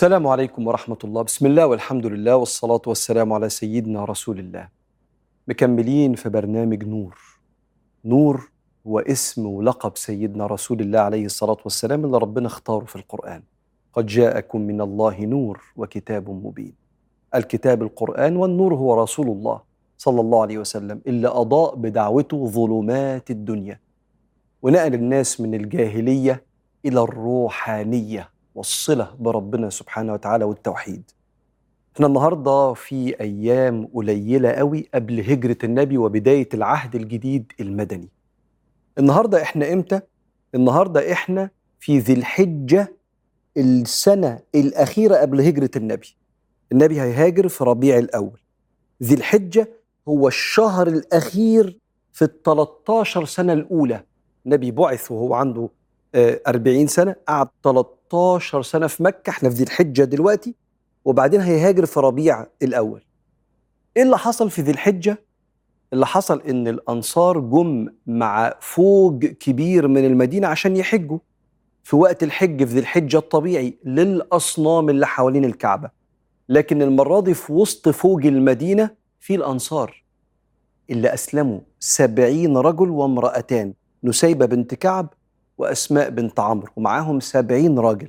السلام عليكم ورحمة الله. بسم الله والحمد لله والصلاة والسلام على سيدنا رسول الله. مكملين في برنامج نور. نور هو اسم ولقب سيدنا رسول الله عليه الصلاة والسلام اللي ربنا اختاره في القرآن. قد جاءكم من الله نور وكتاب مبين. الكتاب القرآن والنور هو رسول الله صلى الله عليه وسلم اللي أضاء بدعوته ظلمات الدنيا. ونقل الناس من الجاهلية إلى الروحانية. والصلة بربنا سبحانه وتعالى والتوحيد. إحنا النهاردة في أيام قليلة قوي قبل هجرة النبي وبداية العهد الجديد المدني. النهاردة إحنا إمتى؟ النهاردة إحنا في ذي الحجة السنة الأخيرة قبل هجرة النبي. النبي هيهاجر في ربيع الأول. ذي الحجة هو الشهر الأخير في ال 13 سنة الأولى. النبي بعث وهو عنده آه، 40 سنة قعد 13 سنة في مكة إحنا في ذي الحجة دلوقتي وبعدين هيهاجر في ربيع الأول. إيه اللي حصل في ذي الحجة؟ اللي حصل إن الأنصار جم مع فوج كبير من المدينة عشان يحجوا. في وقت الحج في ذي الحجة الطبيعي للأصنام اللي حوالين الكعبة. لكن المرة دي في وسط فوج المدينة في الأنصار اللي أسلموا سبعين رجل وامرأتان نسيبة بنت كعب وأسماء بنت عمرو ومعاهم سبعين راجل.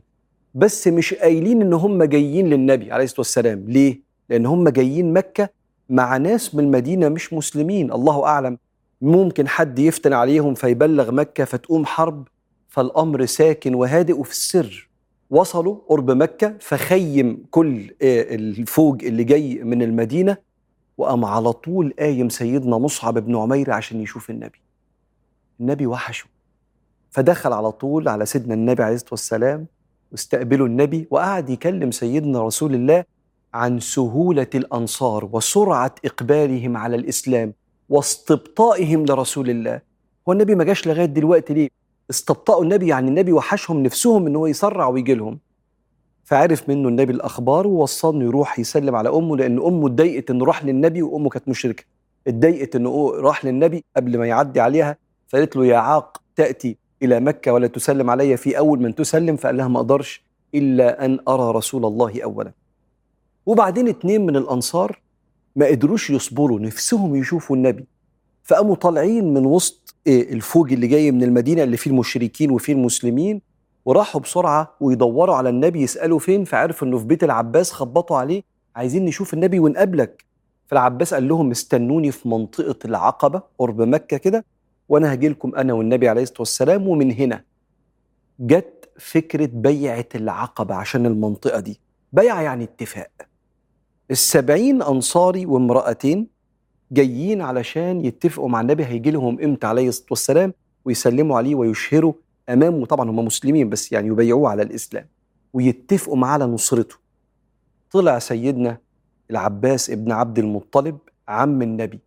بس مش قايلين إن هم جايين للنبي عليه الصلاة والسلام. ليه؟ لأن هم جايين مكة مع ناس من المدينة مش مسلمين الله أعلم. ممكن حد يفتن عليهم فيبلغ مكة فتقوم حرب فالأمر ساكن وهادئ وفي السر. وصلوا قرب مكة فخيم كل آه، الفوج اللي جاي من المدينة وقام على طول قايم سيدنا مصعب بن عمير عشان يشوف النبي. النبي وحشه. فدخل على طول على سيدنا النبي عليه الصلاة والسلام واستقبلوا النبي وقعد يكلم سيدنا رسول الله عن سهولة الأنصار وسرعة إقبالهم على الإسلام واستبطائهم لرسول الله. هو النبي ما جاش لغاية دلوقتي ليه؟ استبطأوا النبي يعني النبي وحشهم نفسهم إن هو يسرع ويجي لهم فعرف منه النبي الأخبار ووصاه إنه يروح يسلم على أمه لأن أمه اتضايقت إنه راح للنبي وأمه كانت مشركة. اتضايقت إنه راح للنبي قبل ما يعدي عليها فقالت له يا عاق تأتي. إلى مكة ولا تسلم علي في أول من تسلم؟ فقال لها ما أقدرش إلا أن أرى رسول الله اولا. وبعدين اتنين من الأنصار ما قدروش يصبروا نفسهم يشوفوا النبي. فقاموا طالعين من وسط إيه الفوج اللي جاي من المدينة اللي فيه المشركين وفيه المسلمين وراحوا بسرعة ويدوروا على النبي يسألوا فين؟ فعرفوا إنه في بيت العباس خبطوا عليه عايزين نشوف النبي ونقابلك. فالعباس قال لهم استنوني في منطقة العقبة قرب مكة كده. وأنا هاجي لكم أنا والنبي عليه الصلاة والسلام ومن هنا جت فكرة بيعة العقبة عشان المنطقة دي. بيعة يعني اتفاق. السبعين أنصاري وامرأتين جايين علشان يتفقوا مع النبي هيجي لهم إمتى؟ عليه الصلاة والسلام ويسلموا عليه ويشهروا أمامه. طبعا هم مسلمين بس يعني يبيعوه على الإسلام. ويتفقوا معاه على نصرته. طلع سيدنا العباس ابن عبد المطلب عم النبي.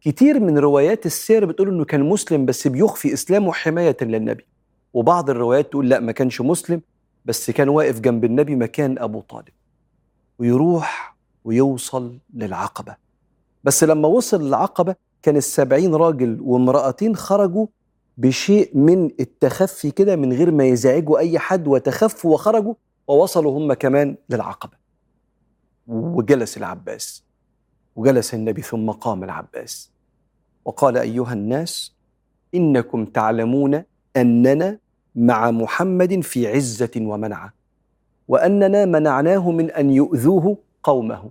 كتير من روايات السير بتقول إنه كان مسلم بس بيخفي إسلامه حماية للنبي. وبعض الروايات تقول لا ما كانش مسلم بس كان واقف جنب النبي مكان أبو طالب. ويروح ويوصل للعقبة. بس لما وصل للعقبة كان السبعين راجل وامرأتين خرجوا بشيء من التخفي كده من غير ما يزعجوا أي حد وتخفوا وخرجوا ووصلوا هم كمان للعقبة. وجلس العباس. وجلس النبي ثم قام العباس. وقال أيها الناس إنكم تعلمون أننا مع محمد في عزة ومنعة وأننا منعناه من أن يؤذوه قومه.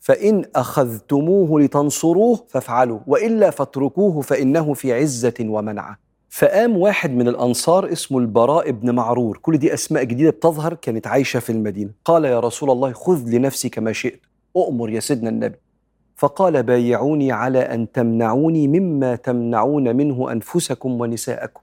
فإن أخذتموه لتنصروه فافعلوا وإلا فاتركوه فإنه في عزة ومنعة. فقام واحد من الأنصار اسمه البراء بن معرور. كل دي أسماء جديدة بتظهر كانت عايشة في المدينة. قال يا رسول الله خذ لنفسك ما شئت. أؤمر يا سيدنا النبي. فقال بايعوني على أن تمنعوني مما تمنعون منه أنفسكم ونساءكم.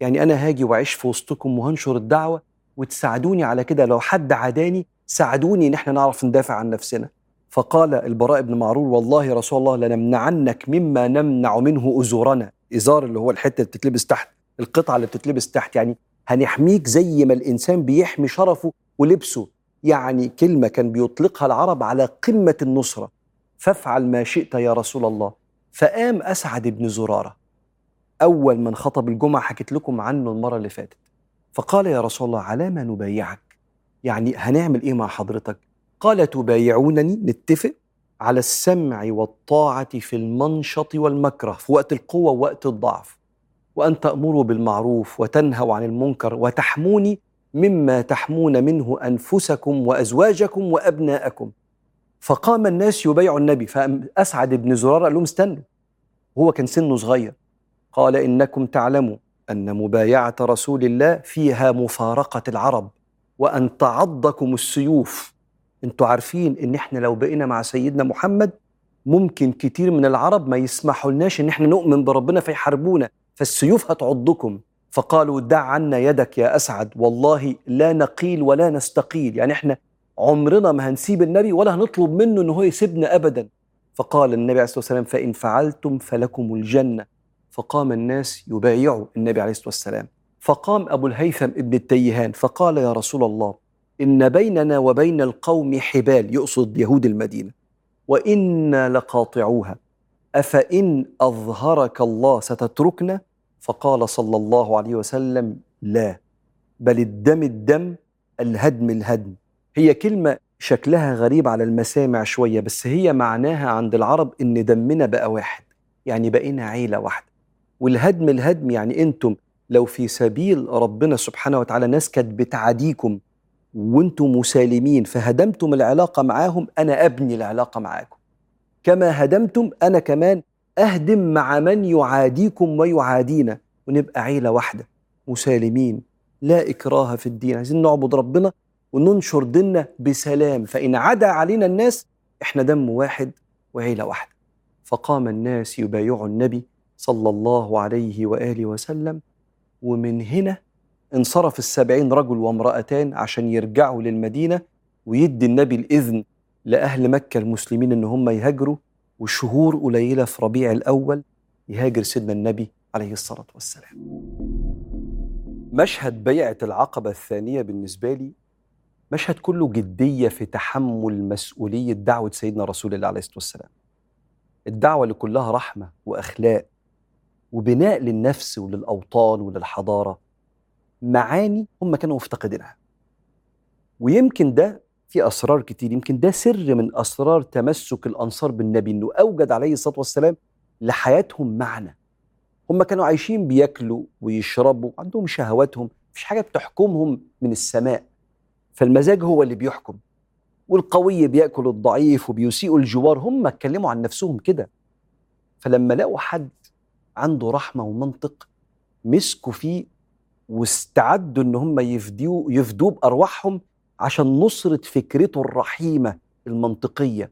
يعني أنا هاجي وأعيش في وسطكم وهنشر الدعوة وتساعدوني على كده. لو حد عاداني ساعدوني إن إحنا نعرف ندافع عن نفسنا. فقال البراء بن معرور والله رسول الله لنمنعنك مما نمنع منه أزورنا. إزار اللي هو الحتة اللي بتتلبس تحت القطعة اللي بتتلبس تحت. يعني هنحميك زي ما الإنسان بيحمي شرفه ولبسه. يعني كلمة كان بيطلقها العرب على قمة النصرة. فافعل ما شئت يا رسول الله. فقام أسعد بن زرارة. أول من خطب الجمعة حكيت لكم عنه المرة اللي فاتت. فقال يا رسول الله على ما نبايعك؟ يعني هنعمل إيه مع حضرتك؟ قال تبايعونني؟ نتفق على السمع والطاعة في المنشط والمكره في وقت القوة ووقت الضعف. وأن تأمروا بالمعروف وتنهوا عن المنكر وتحموني مما تحمون منه أنفسكم وأزواجكم وأبناءكم. فقام الناس يبايعوا النبي فاسعد بن زرار قال لهم استنوا. هو كان سنه صغير. قال إنكم تعلموا أن مبايعة رسول الله فيها مفارقة العرب وأن تعضكم السيوف. أنتوا عارفين إن إحنا لو بقينا مع سيدنا محمد ممكن كتير من العرب ما يسمحوا لناش إن إحنا نؤمن بربنا فيحاربونا فالسيوف هتعضكم. فقالوا دع عنا يدك يا أسعد والله لا نقيل ولا نستقيل. يعني إحنا عمرنا ما هنسيب النبي ولا هنطلب منه إن هو يسيبنا ابدا. فقال النبي عليه الصلاة والسلام فإن فعلتم فلكم الجنة. فقام الناس يبايعوا النبي عليه الصلاة والسلام. فقام أبو الهيثم ابن التيهان فقال يا رسول الله إن بيننا وبين القوم حبال يقصد يهود المدينة وإنا لقاطعوها. أفإن أظهرك الله ستتركنا؟ فقال صلى الله عليه وسلم لا بل الدم الدم الهدم الهدم. هي كلمة شكلها غريب على المسامع شوية بس هي معناها عند العرب إن دمنا بقى واحد يعني بقينا عيلة واحدة. والهدم الهدم يعني أنتم لو في سبيل ربنا سبحانه وتعالى ناس كانت بتعاديكم وأنتم مسالمين فهدمتم العلاقة معاهم أنا أبني العلاقة معاكم. كما هدمتم أنا كمان أهدم مع من يعاديكم ويعادينا ونبقى عيلة واحدة مسالمين لا إكراه في الدين. عايزين نعبد ربنا وننشر ديننا بسلام. فإن عدا علينا الناس إحنا دم واحد وعيلة واحدة. فقام الناس يبايعوا النبي صلى الله عليه وآله وسلم ومن هنا انصرف السبعين رجل وامرأتان عشان يرجعوا للمدينة ويدي النبي الإذن لأهل مكة المسلمين إن هم يهاجروا وشهور قليلة في ربيع الأول يهاجر سيدنا النبي عليه الصلاة والسلام. مشهد بيعة العقبة الثانية بالنسبة لي مشهد كله جدية في تحمل مسؤولية دعوة سيدنا رسول الله عليه الصلاة والسلام. الدعوة اللي كلها رحمة وأخلاق وبناء للنفس وللأوطان وللحضارة. معاني هم كانوا مفتقدينها. ويمكن ده في أسرار كتير. يمكن ده سر من أسرار تمسك الأنصار بالنبي إنه أوجد عليه الصلاة والسلام لحياتهم معنى. هم كانوا عايشين بياكلوا ويشربوا عندهم شهواتهم مفيش حاجة بتحكمهم من السماء. فالمزاج هو اللي بيحكم والقوي بيأكل الضعيف وبيسيء الجوار. هم اتكلموا عن نفسهم كده. فلما لقوا حد عنده رحمة ومنطق مسكوا فيه واستعدوا إن هم يفدوا يفدوه بأرواحهم عشان نصرة فكرته الرحيمة المنطقية.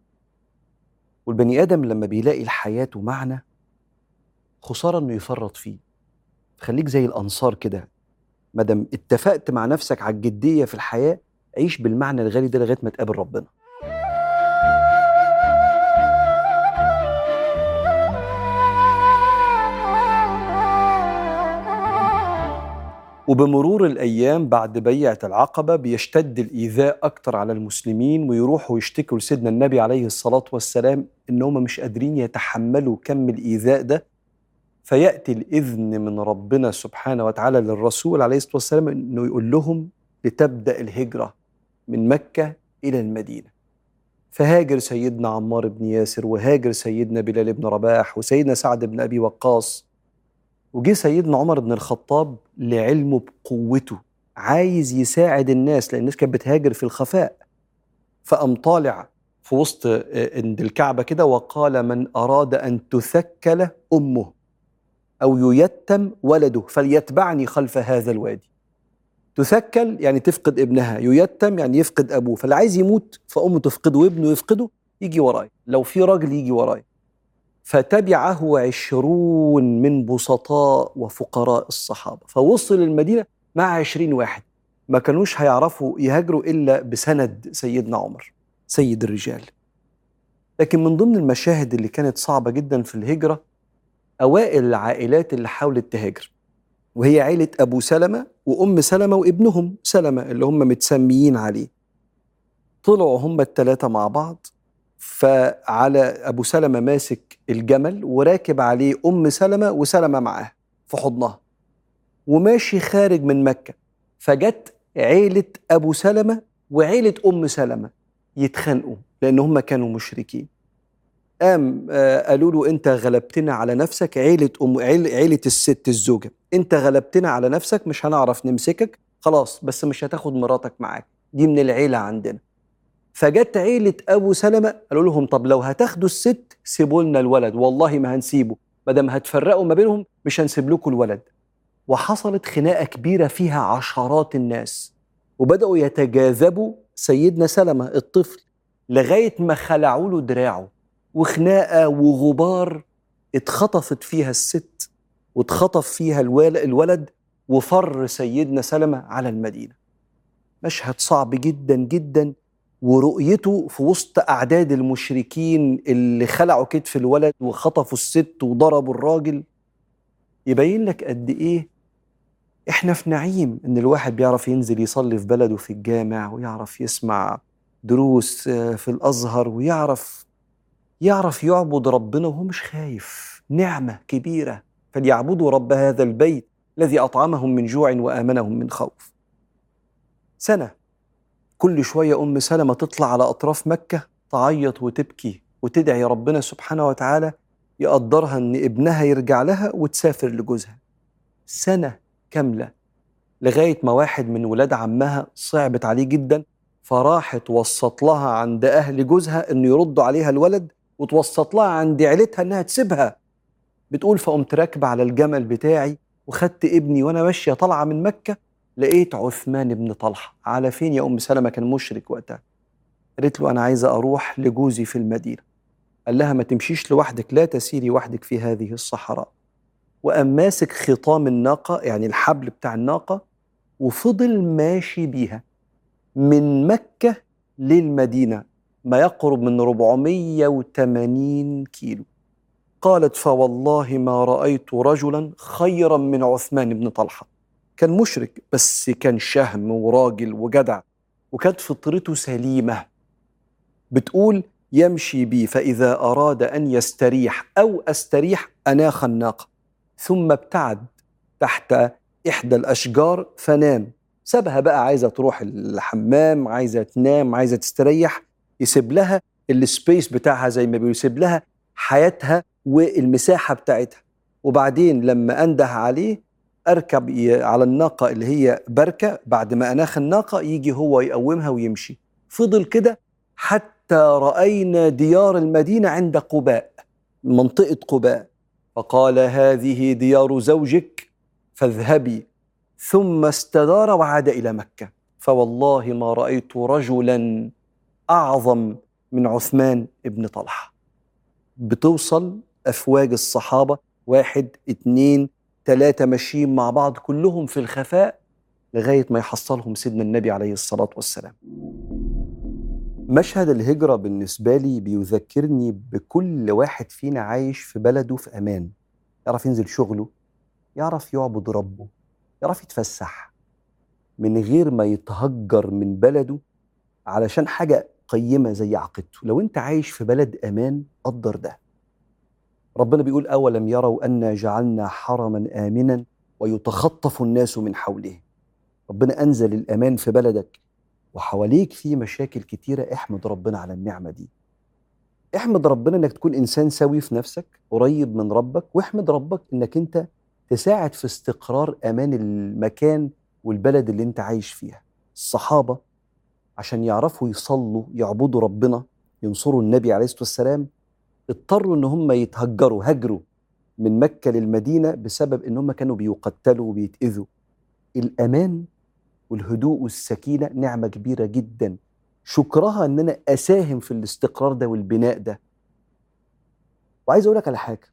والبني آدم لما بيلاقي لحياته معنى خسارة إنه يفرط فيه. خليك زي الأنصار كده. مادام اتفقت مع نفسك على الجدية في الحياة عيش بالمعنى الغالي ده لغاية ما تقابل ربنا. وبمرور الأيام بعد بيعة العقبة بيشتد الإيذاء أكتر على المسلمين ويروحوا يشتكوا لسيدنا النبي عليه الصلاة والسلام إن هم مش قادرين يتحملوا كم الإيذاء ده. فيأتي الإذن من ربنا سبحانه وتعالى للرسول عليه الصلاة والسلام إنه يقول لهم لتبدأ الهجرة من مكة إلى المدينة. فهاجر سيدنا عمار بن ياسر وهاجر سيدنا بلال بن رباح وسيدنا سعد بن أبي وقاص وجه سيدنا عمر بن الخطاب لعلمه بقوته عايز يساعد الناس لأن الناس كانت بتهاجر في الخفاء. فقام طالع في وسط عند الكعبة كده وقال من أراد أن تثكل أمه أو ييتم ولده فليتبعني خلف هذا الوادي. تثكل يعني تفقد ابنها ييتم يعني يفقد أبوه فاللي عايز يموت فأمه تفقده وابنه يفقده يجي وراي. لو في راجل يجي وراي. فتبعه عشرون من بسطاء وفقراء الصحابة. فوصل المدينة مع عشرين واحد. ما كانوش هيعرفوا يهاجروا إلا بسند سيدنا عمر سيد الرجال. لكن من ضمن المشاهد اللي كانت صعبة جدا في الهجرة أوائل العائلات اللي حاولت تهاجر وهي عيلة أبو سلمة وأم سلمة وابنهم سلمة اللي هم متسميين عليه. طلعوا هم الثلاثة مع بعض فعلى أبو سلمة ماسك الجمل وراكب عليه أم سلمة وسلمة معاه في حضنها وماشي خارج من مكة. فجت عيلة أبو سلمة وعيلة أم سلمة يتخانقوا لأن هم كانوا مشركين. قام آه، قالوا له أنت غلبتنا على نفسك عيلة أم عيلة الست الزوجة. أنت غلبتنا على نفسك مش هنعرف نمسكك. خلاص بس مش هتاخد مراتك معاك. دي من العيلة عندنا. فجت عيلة أبو سلمة قالوا لهم طب لو هتاخدوا الست سيبوا لنا الولد والله ما هنسيبه. ما دام هتفرقوا ما بينهم مش هنسيب لكم الولد. وحصلت خناقة كبيرة فيها عشرات الناس. وبدأوا يتجاذبوا سيدنا سلمة الطفل لغاية ما خلعوا له دراعه. وخناقة وغبار اتخطفت فيها الست واتخطف فيها الولد وفر سيدنا سلمة على المدينة. مشهد صعب جدا جدا ورؤيته في وسط أعداد المشركين اللي خلعوا كتف الولد وخطفوا الست وضربوا الراجل يبين لك قد إيه إحنا في نعيم إن الواحد بيعرف ينزل يصلي في بلده في الجامع ويعرف يسمع دروس آه، في الأزهر ويعرف يعرف يعبد ربنا وهو مش خايف نعمة كبيرة. فليعبدوا رب هذا البيت الذي أطعمهم من جوع وآمنهم من خوف. سنة. كل شوية أم سلمة تطلع على أطراف مكة تعيط وتبكي وتدعي ربنا سبحانه وتعالى يقدرها إن ابنها يرجع لها وتسافر لجوزها. سنة كاملة لغاية ما واحد من ولاد عمها صعبت عليه جدا فراحت وسط لها عند أهل جوزها إنه يردوا عليها الولد وتوسط لها عند عيلتها إنها تسيبها. بتقول فقمت راكبة على الجمل بتاعي وخدت ابني وأنا ماشية طالعة من مكة لقيت عثمان بن طلحة على فين يا أم سلمة كان مشرك وقتها؟ قالت له أنا عايزة أروح لجوزي في المدينة. قال لها ما تمشيش لوحدك لا تسيري وحدك في هذه الصحراء. وقام ماسك خطام الناقة يعني الحبل بتاع الناقة وفضل ماشي بيها من مكة للمدينة ما يقرب من 480 كيلو. قالت فوالله ما رأيت رجلا خيرا من عثمان بن طلحة. كان مشرك بس كان شهم وراجل وجدع وكانت فطرته سليمة. بتقول يمشي بي فإذا أراد أن يستريح أو أستريح أناخ الناقة ثم ابتعد تحت إحدى الأشجار فنام. سابها بقى عايزة تروح الحمام عايزة تنام عايزة تستريح. يسيب لها ال space بتاعها زي ما بيقول يسيب لها حياتها والمساحة بتاعتها. وبعدين لما أنده عليه أركب على الناقة اللي هي بركة بعد ما أناخ الناقة يجي هو يقومها ويمشي. فضل كده حتى رأينا ديار المدينة عند قباء منطقة قباء. فقال هذه ديار زوجك فاذهبي. ثم استدار وعاد إلى مكة. فوالله ما رأيت رجلا أعظم من عثمان ابن طلحة. بتوصل أفواج الصحابة واحد اتنين ثلاثة ماشيين مع بعض كلهم في الخفاء لغاية ما يحصلهم سيدنا النبي عليه الصلاة والسلام. مشهد الهجرة بالنسبة لي بيذكرني بكل واحد فينا عايش في بلده في أمان. يعرف ينزل شغله يعرف يعبد ربه يعرف يتفسح. من غير ما يتهجر من بلده علشان حاجة قيمة زي عقيدته. لو أنت عايش في بلد أمان قدر ده. ربنا بيقول أولم يروا أنا جعلنا حرما آمنا ويتخطف الناس من حوله. ربنا أنزل الأمان في بلدك وحواليك في مشاكل كتيرة احمد ربنا على النعمة دي. احمد ربنا إنك تكون إنسان سوي في نفسك قريب من ربك واحمد ربك إنك أنت تساعد في استقرار أمان المكان والبلد اللي أنت عايش فيها. الصحابة عشان يعرفوا يصلوا يعبدوا ربنا ينصروا النبي عليه الصلاة والسلام اضطروا إن هم يتهجروا هجروا من مكة للمدينة بسبب إن هم كانوا بيقتلوا وبيتأذوا. الأمان والهدوء والسكينة نعمة كبيرة جدا. شكرها إن أنا أساهم في الاستقرار ده والبناء ده. وعايز أقول لك على حاجة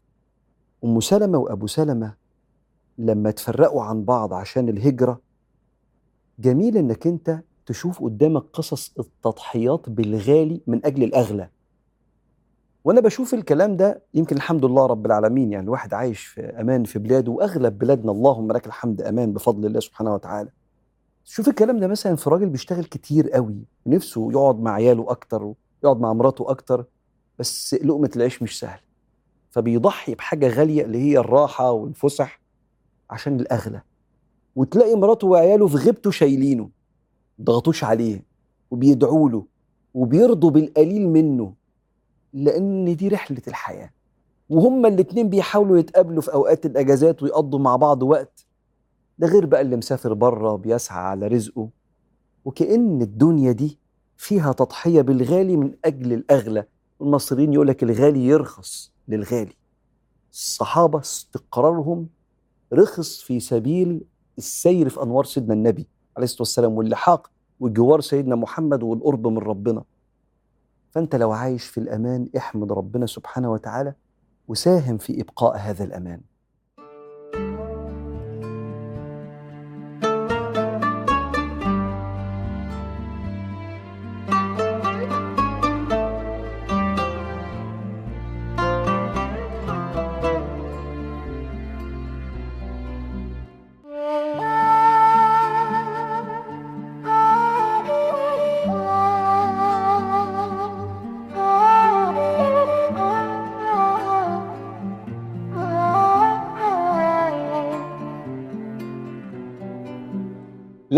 أم سلمة وأبو سلمة لما تفرقوا عن بعض عشان الهجرة جميل إنك أنت تشوف قدامك قصص التضحيات بالغالي من أجل الأغلى. وأنا بشوف الكلام ده يمكن الحمد لله رب العالمين يعني الواحد عايش في أمان في بلاده وأغلب بلادنا اللهم لك الحمد أمان بفضل الله سبحانه وتعالى. شوف الكلام ده مثلا في راجل بيشتغل كتير قوي نفسه يقعد مع عياله أكتر ويقعد مع مراته أكتر بس لقمة العيش مش سهل. فبيضحي بحاجة غالية اللي هي الراحة والفسح عشان الأغلى. وتلاقي مراته وعياله في غيبته شايلينه ضغطوش عليه وبيدعوا له وبيرضوا بالقليل منه. لأن دي رحلة الحياة. وهما الاتنين بيحاولوا يتقابلوا في أوقات الأجازات ويقضوا مع بعض وقت. ده غير بقى اللي مسافر بره بيسعى على رزقه. وكأن الدنيا دي فيها تضحية بالغالي من أجل الأغلى. المصريين يقول لك الغالي يرخص للغالي. الصحابة استقرارهم رخص في سبيل السير في أنوار سيدنا النبي عليه الصلاة والسلام واللحاق وجوار سيدنا محمد والقرب من ربنا. فأنت لو عايش في الأمان احمد ربنا سبحانه وتعالى وساهم في إبقاء هذا الأمان.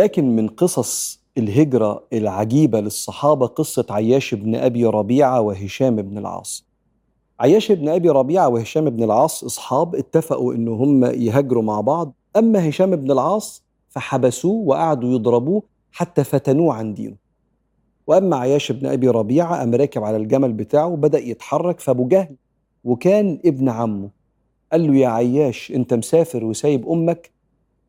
لكن من قصص الهجرة العجيبة للصحابة قصة عياش بن أبي ربيعة وهشام بن العاص. عياش بن أبي ربيعة وهشام بن العاص أصحاب اتفقوا إن هم يهاجروا مع بعض أما هشام بن العاص فحبسوه وقعدوا يضربوه حتى فتنوه عن دينه. وأما عياش بن أبي ربيعة قام راكب على الجمل بتاعه وبدأ يتحرك فأبو جهل وكان ابن عمه. قال له يا عياش أنت مسافر وسايب أمك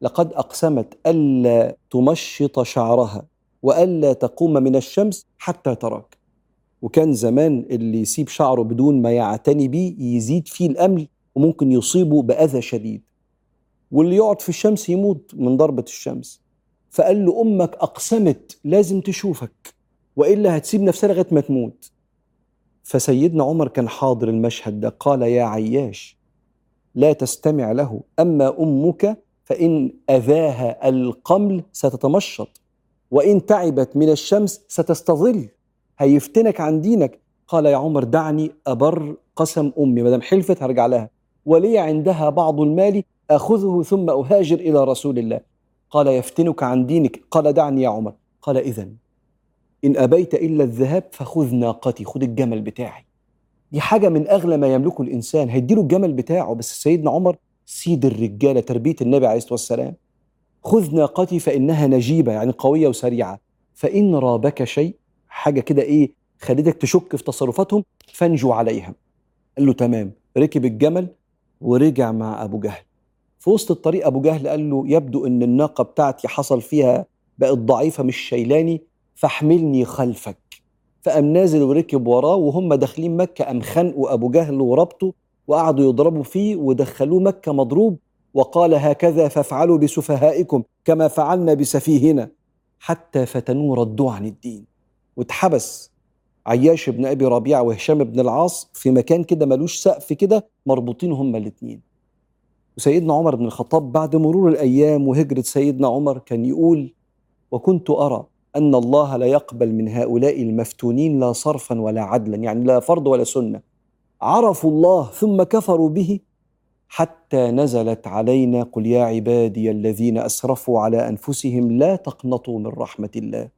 لقد أقسمت ألا تمشط شعرها وألا تقوم من الشمس حتى تراك. وكان زمان اللي يسيب شعره بدون ما يعتني بيه يزيد فيه الأمل وممكن يصيبه بأذى شديد. واللي يقعد في الشمس يموت من ضربة الشمس. فقال له أمك أقسمت لازم تشوفك وإلا هتسيب نفسها لغاية ما تموت. فسيدنا عمر كان حاضر المشهد ده قال يا عياش لا تستمع له أما أمك فإن أذاها القمل ستتمشط وإن تعبت من الشمس ستستظل. هيفتنك عن دينك. قال يا عمر دعني أبر قسم أمي ما دام حلفت هرجع لها. ولي عندها بعض المال أخذه ثم أهاجر إلى رسول الله. قال يفتنك عن دينك. قال دعني يا عمر. قال إذا إن أبيت إلا الذهاب فخذ ناقتي خذ الجمل بتاعي. دي حاجة من أغلى ما يملكه الإنسان. هيديله الجمل بتاعه. بس سيدنا عمر سيد الرجاله تربية النبي عليه الصلاة والسلام خذ ناقتي فإنها نجيبة يعني قوية وسريعة. فإن رابك شيء حاجة كده إيه خليتك تشك في تصرفاتهم فانجو عليها قال له تمام. ركب الجمل ورجع مع أبو جهل. في وسط الطريق أبو جهل قال له يبدو إن الناقة بتاعتي حصل فيها بقت ضعيفة مش شايلاني فاحملني خلفك. فقام نازل وركب وراه وهم داخلين مكة قام خنقوا أبو جهل وربطه وقعدوا يضربوا فيه ودخلوه مكة مضروب وقال هكذا فافعلوا بسفهائكم كما فعلنا بسفيهنا حتى فتنوه ردوه عن الدين. واتحبس عياش بن أبي ربيعة وهشام بن العاص في مكان كده ملوش سقف كده مربوطين هما الاثنين وسيدنا عمر بن الخطاب بعد مرور الأيام وهجرة سيدنا عمر كان يقول وكنت أرى أن الله لا يقبل من هؤلاء المفتونين لا صرفا ولا عدلا. يعني لا فرض ولا سنة. عرفوا الله ثم كفروا به حتى نزلت علينا قل يا عبادي الذين أسرفوا على أنفسهم لا تقنطوا من رحمة الله.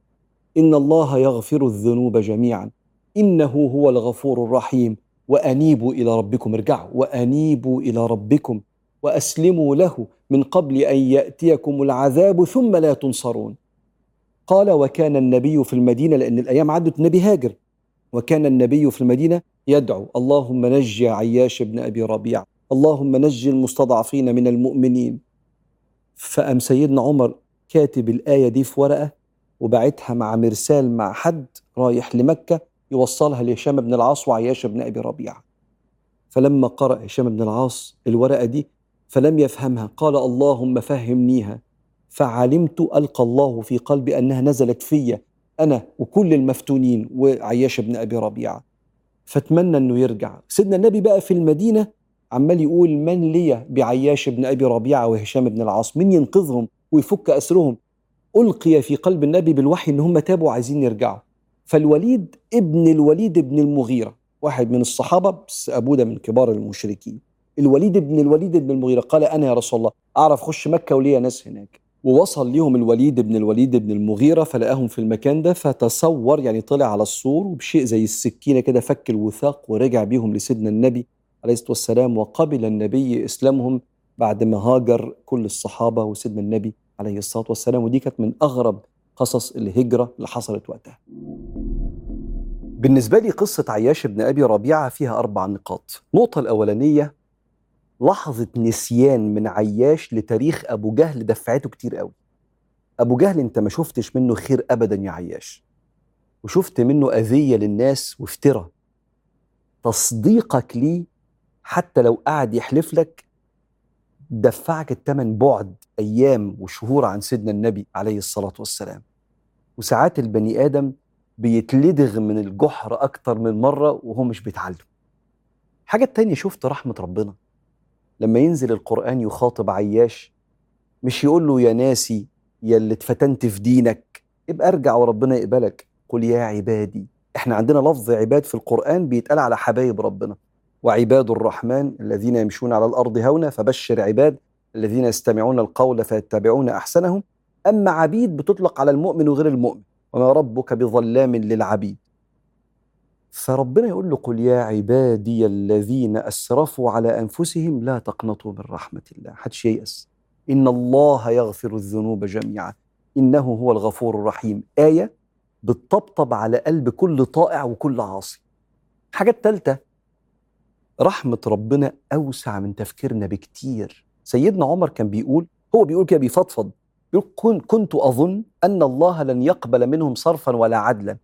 إن الله يغفر الذنوب جميعا. إنه هو الغفور الرحيم. وأنيبوا إلى ربكم ارجعوا. وأنيبوا إلى ربكم وأسلموا له من قبل أن يأتيكم العذاب ثم لا تنصرون. قال وكان النبي في المدينة لأن الأيام عدت النبي هاجر. وكان النبي في المدينة يدعو. اللهم نجي عياش بن أبي ربيعة. اللهم نجي المستضعفين من المؤمنين. فقام سيدنا عمر كاتب الآية دي في ورقة وبعتها مع مرسال مع حد رايح لمكة يوصلها لهشام بن العاص وعياش بن أبي ربيعة. فلما قرأ هشام بن العاص الورقة دي فلم يفهمها قال اللهم فهمنيها. فعلمت ألقى الله في قلبي أنها نزلت في أنا وكل المفتونين وعياش بن أبي ربيعة. فتمنى أنه يرجع. سيدنا النبي بقى في المدينة عمال يقول من لي بعياش بن أبي ربيعة وهشام بن العاص؟ من ينقذهم ويفك أسرهم؟ ألقي في قلب النبي بالوحي إن هم تابوا عايزين يرجعوا. فالوليد ابن الوليد ابن المغيرة واحد من الصحابة بس أبوه ده من كبار المشركين. الوليد ابن الوليد ابن المغيرة قال أنا يا رسول الله أعرف اخش مكة وليا ناس هناك. ووصل ليهم الوليد بن الوليد بن المغيرة فلقاهم في المكان ده فتصور يعني طلع على السور وبشيء زي السكينة كده فك الوثاق ورجع بيهم لسيدنا النبي عليه الصلاة والسلام وقبل النبي إسلامهم بعد ما هاجر كل الصحابة وسيدنا النبي عليه الصلاة والسلام. ودي كانت من أغرب قصص الهجرة اللي حصلت وقتها. بالنسبة لي قصة عياش بن أبي ربيعة فيها أربع نقاط. النقطة الأولانية لحظة نسيان من عياش لتاريخ أبو جهل دفعته كتير قوي. أبو جهل أنت ما شفتش منه خير أبدا يا عياش. وشفت منه أذية للناس وافترى تصديقك ليه حتى لو قعد يحلف لك دفعك الثمن بعد أيام وشهور عن سيدنا النبي عليه الصلاة والسلام. وساعات البني آدم بيتلدغ من الجحر أكتر من مرة وهو مش بيتعلم. حاجة تانية شفت رحمة ربنا. لما ينزل القرآن يخاطب عياش مش يقول له يا ناسي يا اللي اتفتنت في دينك. ابقى ارجع وربنا يقبلك. قل يا عبادي إحنا عندنا لفظ عباد في القرآن بيتقال على حبايب ربنا. وعباد الرحمن الذين يمشون على الأرض هونا فبشر عباد الذين يستمعون القول فيتبعون أحسنهم. أما عبيد بتطلق على المؤمن وغير المؤمن. وما ربك بظلام للعبيد. فربنا يقول له قل يا عبادي الذين أسرفوا على أنفسهم لا تقنطوا من رحمة الله. حدش ييأس. إن الله يغفر الذنوب جميعا. إنه هو الغفور الرحيم. آية بتطبطب على قلب كل طائع وكل عاصي. الحاجة الثالثه رحمة ربنا أوسع من تفكيرنا بكتير. سيدنا عمر كان بيقول هو بيقول كده بيفضفض. بيقول كنت أظن أن الله لن يقبل منهم صرفا ولا عدلا.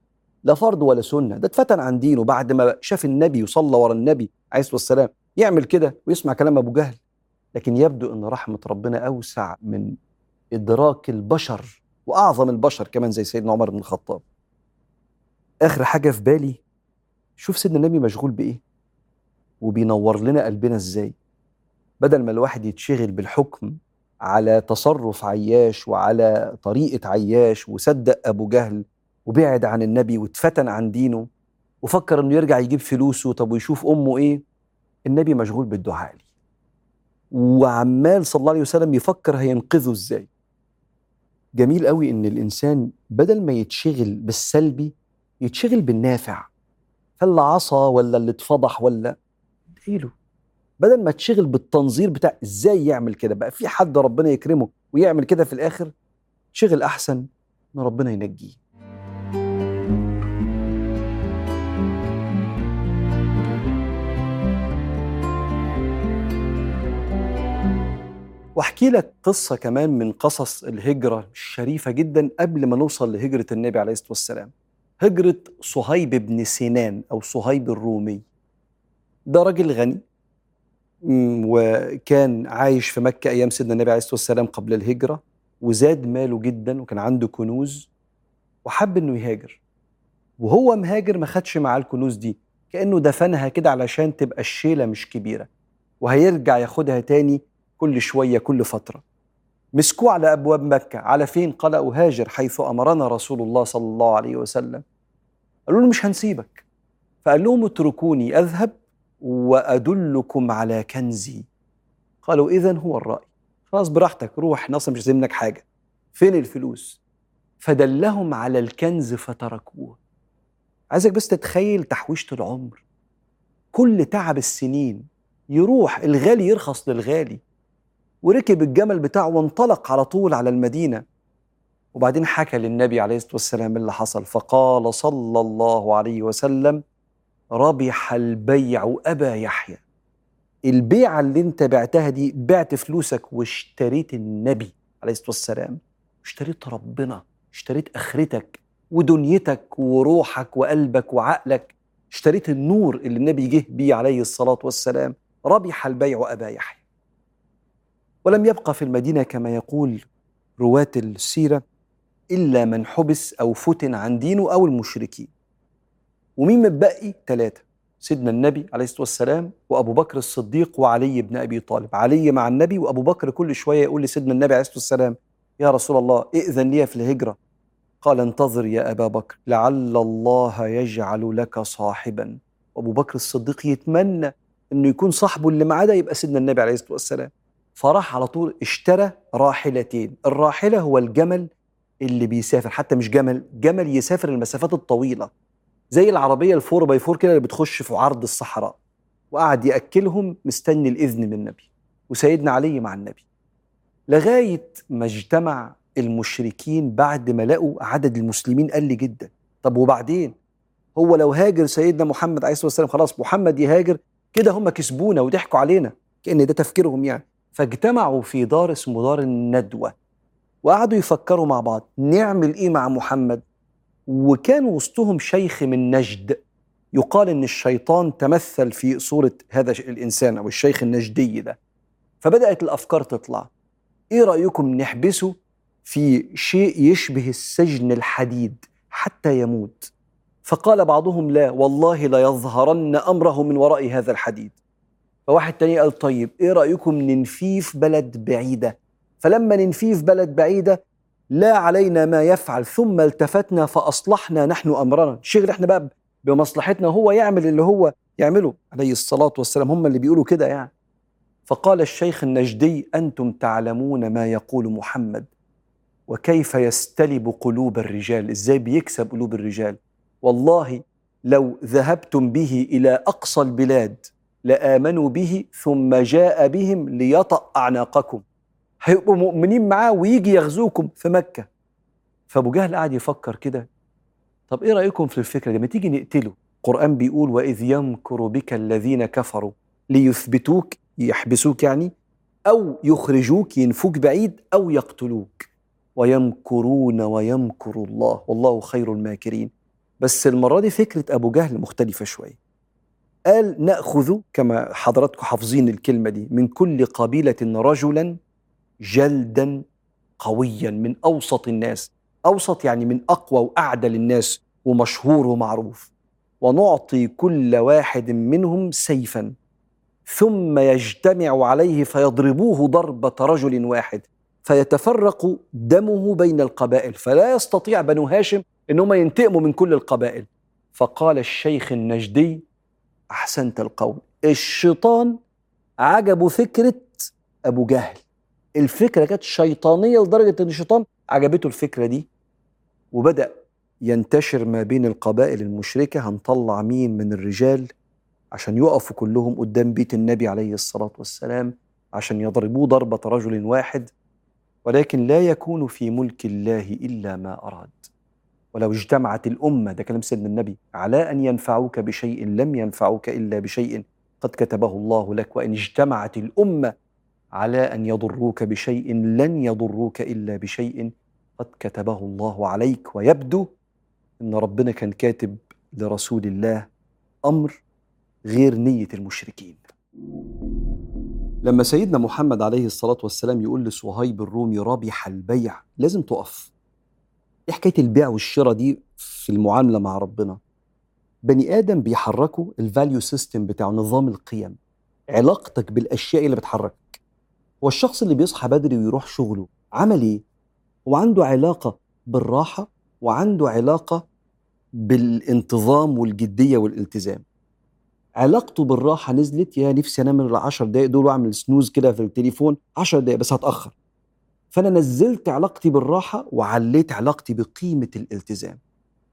لا فرض ولا سنة. ده اتفتن عن دينه بعد ما شاف النبي وصلى ورا النبي عليه الصلاة والسلام. يعمل كده ويسمع كلام أبو جهل. لكن يبدو إن رحمة ربنا أوسع من إدراك البشر وأعظم البشر كمان زي سيدنا عمر بن الخطاب. آخر حاجة في بالي شوف سيدنا النبي مشغول بإيه؟ وبينور لنا قلبنا إزاي؟ بدل ما الواحد يتشغل بالحكم على تصرف عياش وعلى طريقة عياش وصدق أبو جهل وبعد عن النبي واتفتن عن دينه وفكر إنه يرجع يجيب فلوسه طب ويشوف أمه إيه؟ النبي مشغول بالدعاء لي. وعمال صلى الله عليه وسلم يفكر هينقذه إزاي. جميل قوي إن الإنسان بدل ما يتشغل بالسلبي يتشغل بالنافع. فاللي عصى ولا اللي اتفضح ولا ادعيله بدل ما تشغل بالتنظير بتاع إزاي يعمل كده بقى في حد ربنا يكرمه ويعمل كده في الآخر شغل أحسن إن ربنا ينجيه. واحكي لك قصة كمان من قصص الهجرة الشريفة جدا قبل ما نوصل لهجرة النبي عليه الصلاة والسلام. هجرة صهيب بن سنان أو صهيب الرومي. ده راجل غني وكان عايش في مكة أيام سيدنا النبي عليه الصلاة والسلام قبل الهجرة وزاد ماله جدا وكان عنده كنوز وحب إنه يهاجر. وهو مهاجر ما خدش معاه الكنوز دي كأنه دفنها كده علشان تبقى الشيلة مش كبيرة وهيرجع ياخدها تاني كل شوية كل فترة. مسكوه على أبواب مكة على فين؟ قال أهاجر حيث أمرنا رسول الله صلى الله عليه وسلم. قالوا له مش هنسيبك. فقال لهم اتركوني أذهب وأدلكم على كنزي. قالوا إذا هو الرأي. خلاص براحتك روح ناصر مش منك حاجة. فين الفلوس؟ فدلهم على الكنز فتركوه. عايزك بس تتخيل تحويشة العمر. كل تعب السنين يروح الغالي يرخص للغالي. وركب الجمل بتاعه وانطلق على طول على المدينة. وبعدين حكى للنبي عليه الصلاة والسلام اللي حصل. فقال صلى الله عليه وسلم ربح البيع أبا يحيى. البيعة اللي انت بعتها دي بعت فلوسك واشتريت النبي عليه الصلاة والسلام. اشتريت ربنا اشتريت آخرتك ودنيتك وروحك وقلبك وعقلك. اشتريت النور اللي النبي جه بيه عليه الصلاة والسلام. ربح البيع أبا يحيى. ولم يبقى في المدينة كما يقول رواة السيرة إلا من حبس أو فتن عن دينه أو المشركين. ومين متبقي؟ ثلاثة سيدنا النبي عليه الصلاة والسلام وأبو بكر الصديق وعلي بن أبي طالب. علي مع النبي وأبو بكر كل شوية يقول لسيدنا النبي عليه الصلاة والسلام يا رسول الله ائذن لي في الهجرة. قال انتظر يا أبا بكر لعل الله يجعل لك صاحبا. وأبو بكر الصديق يتمنى أنه يكون صاحبه اللي معاه ده يبقى سيدنا النبي عليه الصلاة والسلام. فراح على طول اشترى راحلتين. الراحلة هو الجمل اللي بيسافر حتى مش جمل جمل يسافر المسافات الطويلة. زي العربية ال four by four كده اللي بتخش في عرض الصحراء وقعد يأكلهم مستني الإذن من النبي وسيدنا علي مع النبي. لغاية ما اجتمع المشركين بعد ما لقوا عدد المسلمين قل جدا. طب وبعدين؟ هو لو هاجر سيدنا محمد عليه الصلاة والسلام خلاص محمد يهاجر كده هم كسبونا وضحكوا علينا كأن ده تفكيرهم يعني. فاجتمعوا في دار اسمه دار الندوة وقعدوا يفكروا مع بعض نعمل إيه مع محمد؟ وكان وسطهم شيخ من نجد يقال إن الشيطان تمثل في صورة هذا الإنسان أو الشيخ النجدي ده. فبدأت الأفكار تطلع. إيه رأيكم نحبسه في شيء يشبه السجن الحديد حتى يموت؟ فقال بعضهم لا والله ليظهرن أمره من وراء هذا الحديد. فواحد تاني قال طيب إيه رأيكم ننفيه في بلد بعيدة؟ فلما ننفيه في بلد بعيدة لا علينا ما يفعل ثم التفتنا فأصلحنا نحن أمرنا. شغل إحنا بقى بمصلحتنا هو يعمل اللي هو يعمله. عليه الصلاة والسلام هم اللي بيقولوا كده يعني. فقال الشيخ النجدي أنتم تعلمون ما يقول محمد وكيف يستلب قلوب الرجال؟ إزاي بيكسب قلوب الرجال؟ والله لو ذهبتم به إلى أقصى البلاد لآمنوا به ثم جاء بهم ليطأ اعناقكم هيبقوا مؤمنين معاه ويجي يغزوكم في مكة. فأبو جهل قعد يفكر كده. طب إيه رأيكم في الفكرة دي؟ ما تيجي نقتله. القرآن بيقول وإذ يمكر بك الذين كفروا ليثبتوك يحبسوك يعني أو يخرجوك ينفوك بعيد أو يقتلوك. ويمكرون ويمكر الله. والله خير الماكرين. بس المرة دي فكرة أبو جهل مختلفة شوية. قال نأخذ كما حضراتكم حافظين الكلمة دي من كل قبيلة رجلا جلدا قويا من أوسط الناس. أوسط يعني من أقوى وأعدل الناس ومشهور ومعروف. ونعطي كل واحد منهم سيفا. ثم يجتمع عليه فيضربوه ضربة رجل واحد. فيتفرق دمه بين القبائل. فلا يستطيع بنو هاشم انهم ينتقموا من كل القبائل. فقال الشيخ النجدي أحسنت القول. الشيطان عجبه فكرة أبو جهل. الفكرة كانت شيطانية لدرجة إن الشيطان عجبته الفكرة دي وبدأ ينتشر ما بين القبائل المشركة هنطلع مين من الرجال عشان يقفوا كلهم قدام بيت النبي عليه الصلاة والسلام عشان يضربوه ضربة رجل واحد ولكن لا يكون في ملك الله إلا ما أراد. ولو اجتمعت الأمة ده كلام سيدنا النبي على أن ينفعوك بشيء لم ينفعوك إلا بشيء قد كتبه الله لك وإن اجتمعت الأمة على أن يضروك بشيء لن يضروك إلا بشيء قد كتبه الله عليك. ويبدو أن ربنا كان كاتب لرسول الله أمر غير نية المشركين. لما سيدنا محمد عليه الصلاة والسلام يقول لصهيب الرومي ربح البيع لازم تقف. إيه حكاية البيع والشراء دي في المعاملة مع ربنا؟ بني آدم بيحركوا ال value system بتاعه نظام القيم علاقتك بالأشياء اللي بتحركك. هو الشخص اللي بيصحى بدري ويروح شغله عمل إيه؟ هو عنده علاقة بالراحة وعنده علاقة بالانتظام والجدية والالتزام. علاقته بالراحة نزلت يا نفسي أنام ال 10 دقائق دول وأعمل سنوز كده في التليفون 10 دقائق بس هتأخر. فأنا نزلت علاقتي بالراحة وعليت علاقتي بقيمة الالتزام.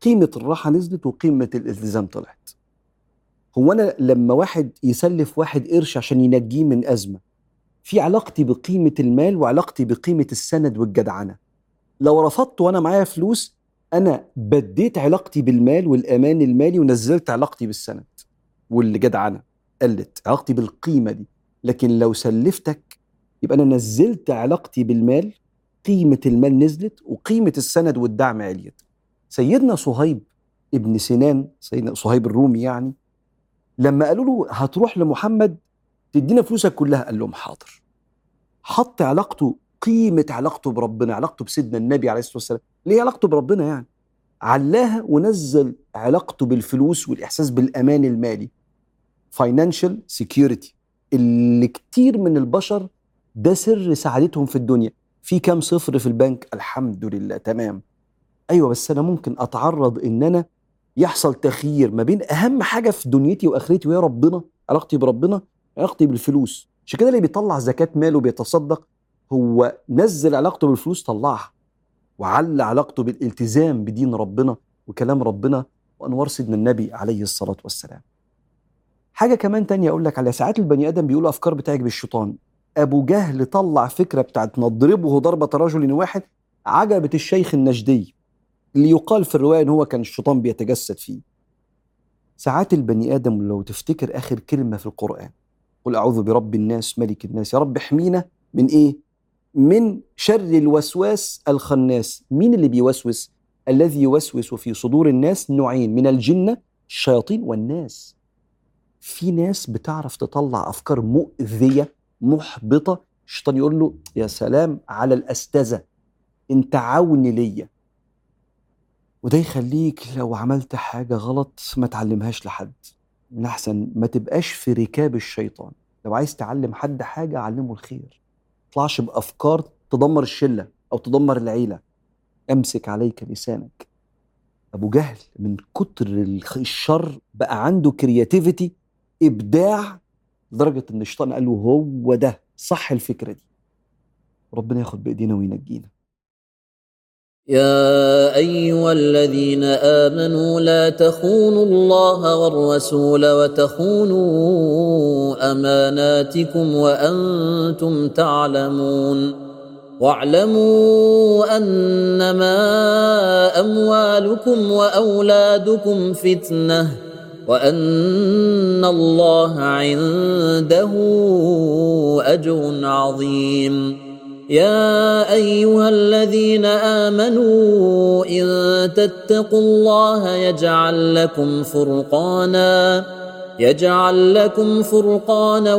قيمة الراحة نزلت وقيمة الالتزام طلعت. هو أنا لما واحد يسلف واحد قرش عشان ينجيه من أزمة في علاقتي بقيمة المال وعلاقتي بقيمة السند والجدعنة. لو رفضت وأنا معايا فلوس أنا بديت علاقتي بالمال والأمان المالي ونزلت علاقتي بالسند واللي جدعنه قلت علاقتي بالقيمة دي. لكن لو سلفتك يبقى أنا نزلت علاقتي بالمال قيمة المال نزلت وقيمة السند والدعم عليت. سيدنا صهيب ابن سنان سيدنا صهيب الرومي يعني لما قالوا له هتروح لمحمد تدينا فلوسك كلها قال لهم حاضر. حط علاقته قيمة علاقته بربنا علاقته بسيدنا النبي عليه الصلاة والسلام ليه علاقته بربنا يعني. علاها ونزل علاقته بالفلوس والإحساس بالأمان المالي financial security اللي كتير من البشر ده سر سعادتهم في الدنيا. في كام صفر في البنك؟ الحمد لله تمام. أيوه بس أنا ممكن أتعرض إن أنا يحصل تخيير ما بين أهم حاجة في دنيتي وآخرتي وهي ربنا علاقتي بربنا علاقتي بالفلوس. عشان كده اللي بيطلع زكاة ماله بيتصدق هو نزل علاقته بالفلوس طلعها وعلى علاقته بالالتزام بدين ربنا وكلام ربنا وأنوار سيدنا النبي عليه الصلاة والسلام. حاجة كمان تانية أقول لك على ساعات البني آدم بيقول افكار بتعجب الشيطان أبو جهل طلع فكرة بتاعت نضربه ضربة رجل واحد عجبت الشيخ النجدي اللي يقال في الرواية إن هو كان الشيطان بيتجسد فيه. ساعات البني آدم لو تفتكر آخر كلمة في القرآن قل أعوذ برب الناس ملك الناس يا رب احمينا من إيه؟ من شر الوسواس الخناس. مين اللي بيوسوس؟ الذي يوسوس في صدور الناس نوعين من الجنه الشياطين والناس. في ناس بتعرف تطلع أفكار مؤذية محبطة. الشيطان يقول له يا سلام على الأستاذة أنت عون ليا. وده يخليك لو عملت حاجة غلط ما تعلمهاش لحد. من أحسن ما تبقاش في ركاب الشيطان. لو عايز تعلم حد حاجة علمه الخير. تطلعش بأفكار تدمر الشلة أو تدمر العيلة. أمسك عليك لسانك. أبو جهل من كتر الشر بقى عنده كرياتيفيتي إبداع لدرجه إن الشيطان قال له هو ده صح الفكرة دي. ربنا ياخد بإيدينا وينجينا. يا أيها الذين آمنوا لا تخونوا الله والرسول وتخونوا أماناتكم وأنتم تعلمون. واعلموا أنما أموالكم وأولادكم فتنة. وان الله عنده اجر عظيم. يا ايها الذين امنوا ان تتقوا الله يجعل لكم فرقانا يجعل لكم فرقانا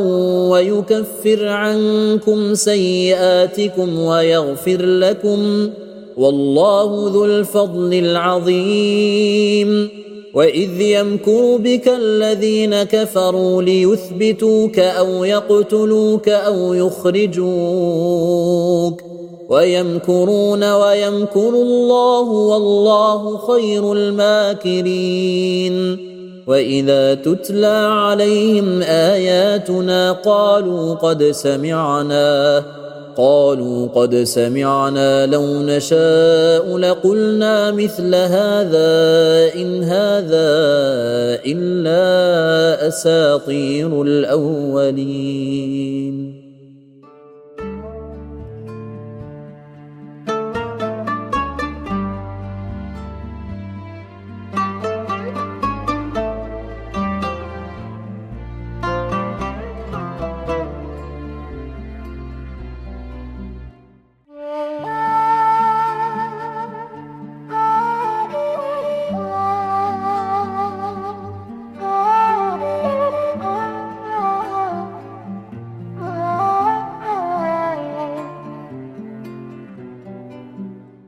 ويكفر عنكم سيئاتكم ويغفر لكم والله ذو الفضل العظيم. واذ يمكر بك الذين كفروا ليثبتوك أو يقتلوك أو يخرجوك ويمكرون ويمكر الله والله خير الماكرين واذا تتلى عليهم اياتنا قالوا قد سمعنا قالوا قد سمعنا لو نشاء لقلنا مثل هذا إن هذا إلا أساطير الأولين.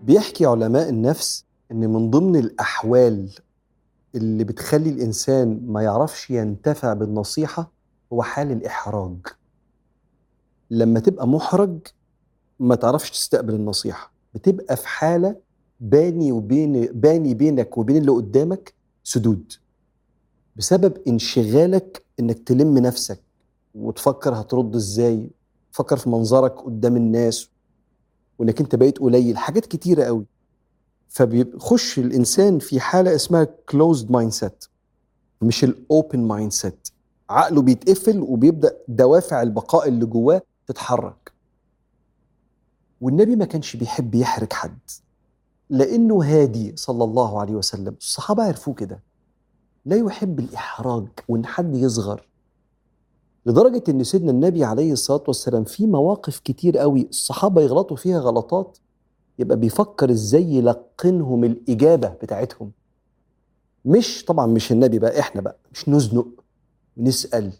بيحكي علماء النفس إن من ضمن الأحوال اللي بتخلي الإنسان ما يعرفش ينتفع بالنصيحة هو حال الإحراج. لما تبقى محرج ما تعرفش تستقبل النصيحة. بتبقى في حالة باني وبين باني بينك وبين اللي قدامك سدود. بسبب انشغالك إنك تلم نفسك وتفكر هترد إزاي. تفكر في منظرك قدام الناس وانك انت بقيت قليل حاجات كتيرة قوي. فبيخش الإنسان في حالة اسمها closed mindset مش ال open mindset عقله بيتقفل وبيبدأ دوافع البقاء اللي جواه تتحرك. والنبي ما كانش بيحب يحرج حد لأنه هادي صلى الله عليه وسلم. الصحابة عرفوه كده. لا يحب الإحراج وإن حد يصغر. لدرجة إن سيدنا النبي عليه الصلاة والسلام في مواقف كتير قوي الصحابة يغلطوا فيها غلطات يبقى بيفكر إزاي يلقنهم الإجابة بتاعتهم. مش طبعا مش النبي بقى إحنا بقى مش نزنق ونسأل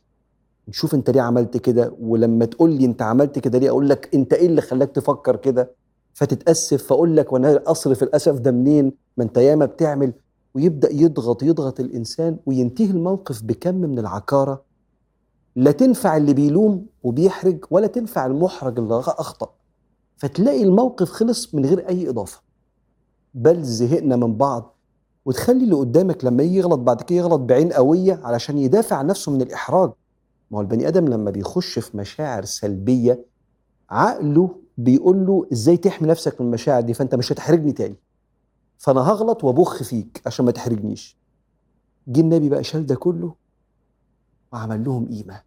نشوف أنت ليه عملت كده ولما تقول لي أنت عملت كده ليه أقول لك أنت إيه اللي خلاك تفكر كده؟ فتتأسف فأقول لك وأنا أصرف الأسف ده منين؟ ما أنت ياما بتعمل. ويبدأ يضغط يضغط الإنسان وينتهي الموقف بكم من العكارة لا تنفع اللي بيلوم وبيحرج ولا تنفع المحرج اللي أخطأ. فتلاقي الموقف خلص من غير أي إضافة. بل زهقنا من بعض وتخلي اللي قدامك لما يجي يغلط بعد كده يغلط بعين قوية علشان يدافع عن نفسه من الإحراج. ما هو البني آدم لما بيخش في مشاعر سلبية عقله بيقول له إزاي تحمي نفسك من المشاعر دي؟ فأنت مش هتحرجني تاني. فأنا هغلط وأبخ فيك عشان ما تحرجنيش. جه النبي بقى شال ده كله وعمل لهم قيمة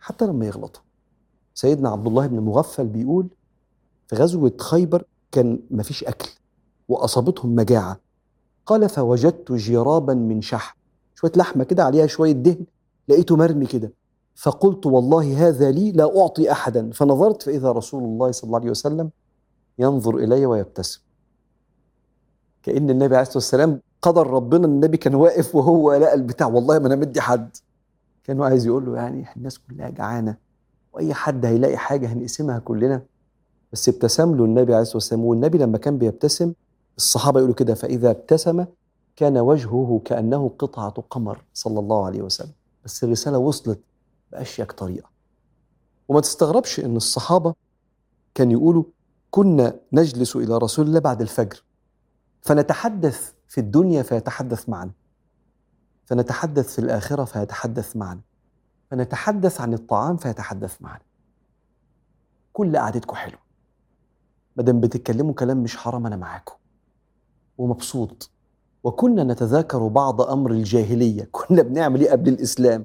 حتى لما يغلطوا. سيدنا عبد الله بن مغفل بيقول في غزوة خيبر كان مفيش أكل وأصابتهم مجاعة. قال فوجدت جرابا من شحم شوية لحمة كده عليها شوية دهن لقيته مرمي كده. فقلت والله هذا لي لا أعطي احدا. فنظرت فإذا رسول الله صلى الله عليه وسلم ينظر إلي ويبتسم. كأن النبي عليه الصلاة والسلام قدر ربنا النبي كان واقف وهو لقى البتاع. والله ما أنا مدي حد. كان عايز يقول له يعني الناس كلها جعانة وأي حد هيلاقي حاجة هنقسمها كلنا. بس ابتسم له النبي عليه الصلاة والسلام والنبي لما كان بيبتسم الصحابة يقولوا كده فإذا ابتسم كان وجهه كأنه قطعة قمر صلى الله عليه وسلم. بس الرسالة وصلت بأشيك طريقة. وما تستغربش إن الصحابة كان يقولوا كنا نجلس إلى رسول الله بعد الفجر. فنتحدث في الدنيا فيتحدث معنا. فنتحدث في الآخرة فيتحدث معنا. فنتحدث عن الطعام فيتحدث معنا. كل قعدتكم حلوة. مادام بتتكلموا كلام مش حرام أنا معاكم. ومبسوط. وكنا نتذاكر بعض أمر الجاهلية. كنا بنعمل إيه قبل الإسلام؟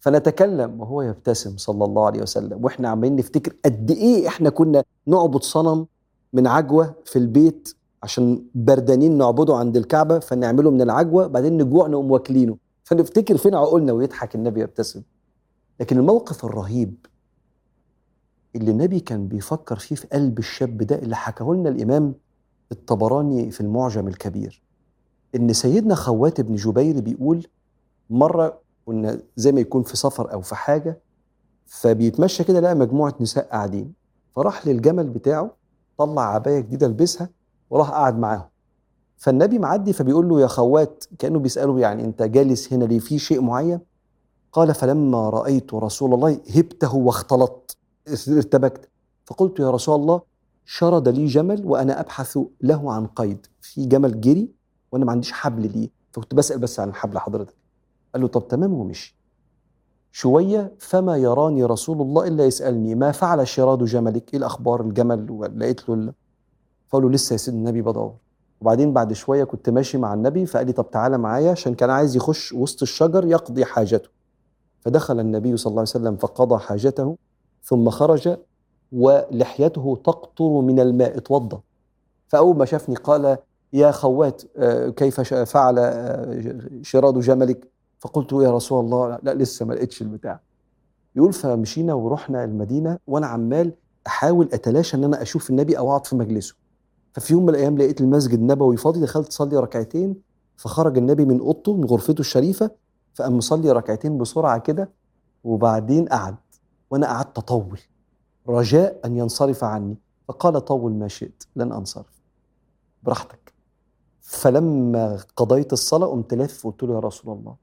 فنتكلم. وهو يبتسم صلى الله عليه وسلم. وإحنا عمالين نفتكر قد إيه إحنا كنا نعبد صنم من عجوة في البيت عشان بردانين نعبده عند الكعبة فنعمله من العجوة بعدين نجوع نقوم واكلينه. فنفتكر فين عقولنا ويضحك النبي يبتسم. لكن الموقف الرهيب اللي النبي كان بيفكر فيه في قلب الشاب ده اللي حكاه لنا الإمام الطبراني في المعجم الكبير إن سيدنا خوات بن جبير بيقول مرة كنا زي ما يكون في سفر أو في حاجة فبيتمشى كده لقى مجموعة نساء قاعدين فراح للجمل بتاعه طلع عباية جديدة لبسها وراح قعد معاهم. فالنبي معدي فبيقول له يا خوات كأنه بيسأله يعني أنت جالس هنا ليه؟ في شيء معين؟ قال فلما رأيت رسول الله هبته واختلطت ارتبكت. فقلت يا رسول الله شرد لي جمل وأنا أبحث له عن قيد. في جمل جري وأنا ما عنديش حبل ليه. فكنت بسأل بس عن الحبل حضرتك. قال له طب تمام ومشي. شوية فما يراني رسول الله إلا يسألني ما فعل شراد جملك؟ إيه الأخبار؟ الجمل ولقيت له فقال له لسه يا سيدي النبي بدور وبعدين بعد شوية كنت ماشي مع النبي فقال لي طب تعالى معايا عشان كان عايز يخش وسط الشجر يقضي حاجته. فدخل النبي صلى الله عليه وسلم فقضى حاجته ثم خرج ولحيته تقطر من الماء اتوضى. فأول ما شافني قال يا خوات كيف فعل شراد جملك؟ فقلت يا رسول الله لا لسه ما لقيتش البتاع. يقول فمشينا ورحنا المدينة وأنا عمال أحاول أتلاشى إن أنا أشوف النبي أو أقعد في مجلسه. ففي يوم من الأيام لقيت المسجد النبوي فاضي دخلت أصلي ركعتين فخرج النبي من أوضته من غرفته الشريفة فقام مصلي ركعتين بسرعة كده وبعدين قعد وأنا قعدت أطول رجاء أن ينصرف عني فقال طول ما شئت لن أنصرف. براحتك. فلما قضيت الصلاة قمت لافف وقلت له يا رسول الله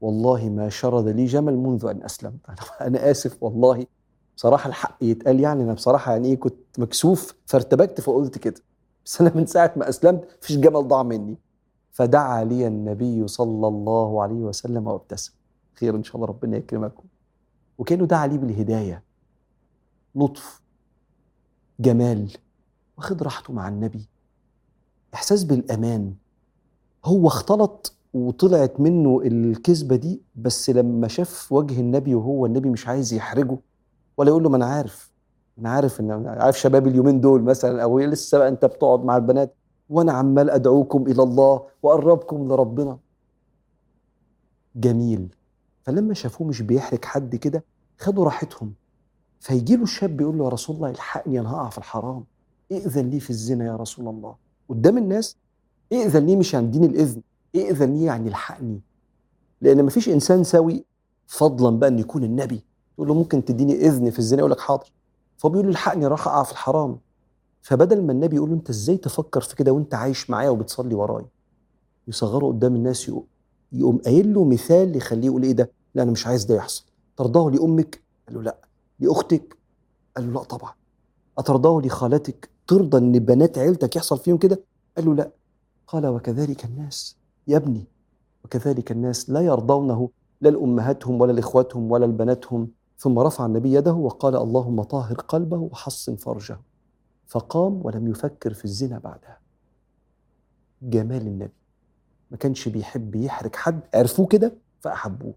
والله ما شرد لي جمل منذ أن أسلمت. أنا آسف والله. بصراحة الحق يتقال يعني أنا بصراحة يعني إيه كنت مكسوف فارتبكت فقلت كده. بس أنا من ساعة ما أسلمت مفيش جمل ضاع مني. فدعا لي النبي صلى الله عليه وسلم وابتسم. خير إن شاء الله ربنا يكرمكم. وكأنه دعا لي بالهداية. لطف. جمال. واخد راحته مع النبي. إحساس بالأمان. هو اختلط وطلعت منه الكذبة دي بس لما شاف وجه النبي وهو النبي مش عايز يحرجه ولا يقول له ما أنا عارف. أنا عارف ان عارف شباب اليومين دول مثلا أو لسه بقى أنت بتقعد مع البنات وأنا عمال أدعوكم إلى الله وأقربكم لربنا. جميل. فلما شافوه مش بيحرج حد كده خدوا راحتهم. فيجي له الشاب يقول له يا رسول الله الحقني أنا هقع في الحرام. ائذن لي في الزنا يا رسول الله. قدام الناس ائذن لي مش عن دين الإذن ائذن لي يعني الحقني. لأن مفيش إنسان سوي فضلا بقى إن يكون النبي. تقول له ممكن تديني إذن في الزنا؟ يقول لك حاضر. فبيقول له الحقني راح أقع في الحرام. فبدل ما النبي يقول له أنت إزاي تفكر في كده وأنت عايش معايا وبتصلي ورايا؟ يصغره قدام الناس يقوم قايل له مثال يخليه يقول إيه ده؟ لا أنا مش عايز ده يحصل. ترضاه لأمك؟ قال له لا. لأختك؟ قال له لا طبعا. أترضاه لخالتك؟ ترضى إن بنات عيلتك يحصل فيهم كده؟ قال له لا. قال وكذلك الناس. يا ابني وكذلك الناس لا يرضونه لا لأمهاتهم ولا لإخواتهم ولا لبناتهم. ثم رفع النبي يده وقال اللهم طهر قلبه وحصن فرجه. فقام ولم يفكر في الزنا بعدها. جمال النبي. ما كانش بيحب يحرج حد. عرفوه كده؟ فأحبوه.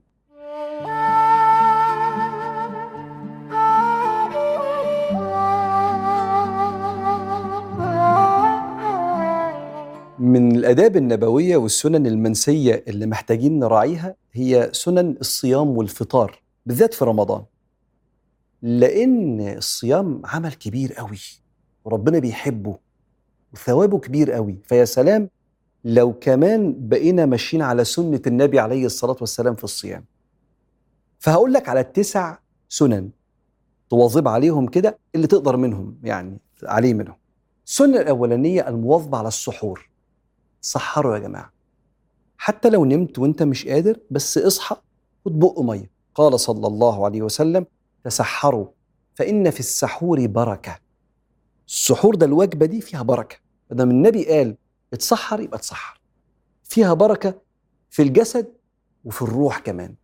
من الآداب النبوية والسنن المنسية اللي محتاجين نراعيها هي سنن الصيام والفطار. بالذات في رمضان. لأن الصيام عمل كبير قوي وربنا بيحبه وثوابه كبير قوي فيا سلام لو كمان بقينا ماشيين على سنة النبي عليه الصلاة والسلام في الصيام. فهقول لك على التسع سنن تواظب عليهم كده اللي تقدر منهم يعني عليه منهم. السنة الأولانية المواظبة على السحور. سحروا يا جماعة. حتى لو نمت وأنت مش قادر بس اصحى خد بق مية. قال صلى الله عليه وسلم تسحروا فإن في السحور بركة. السحور ده الوجبة دي فيها بركة. دام النبي قال اتسحر يبقى اتسحر. فيها بركة في الجسد وفي الروح كمان.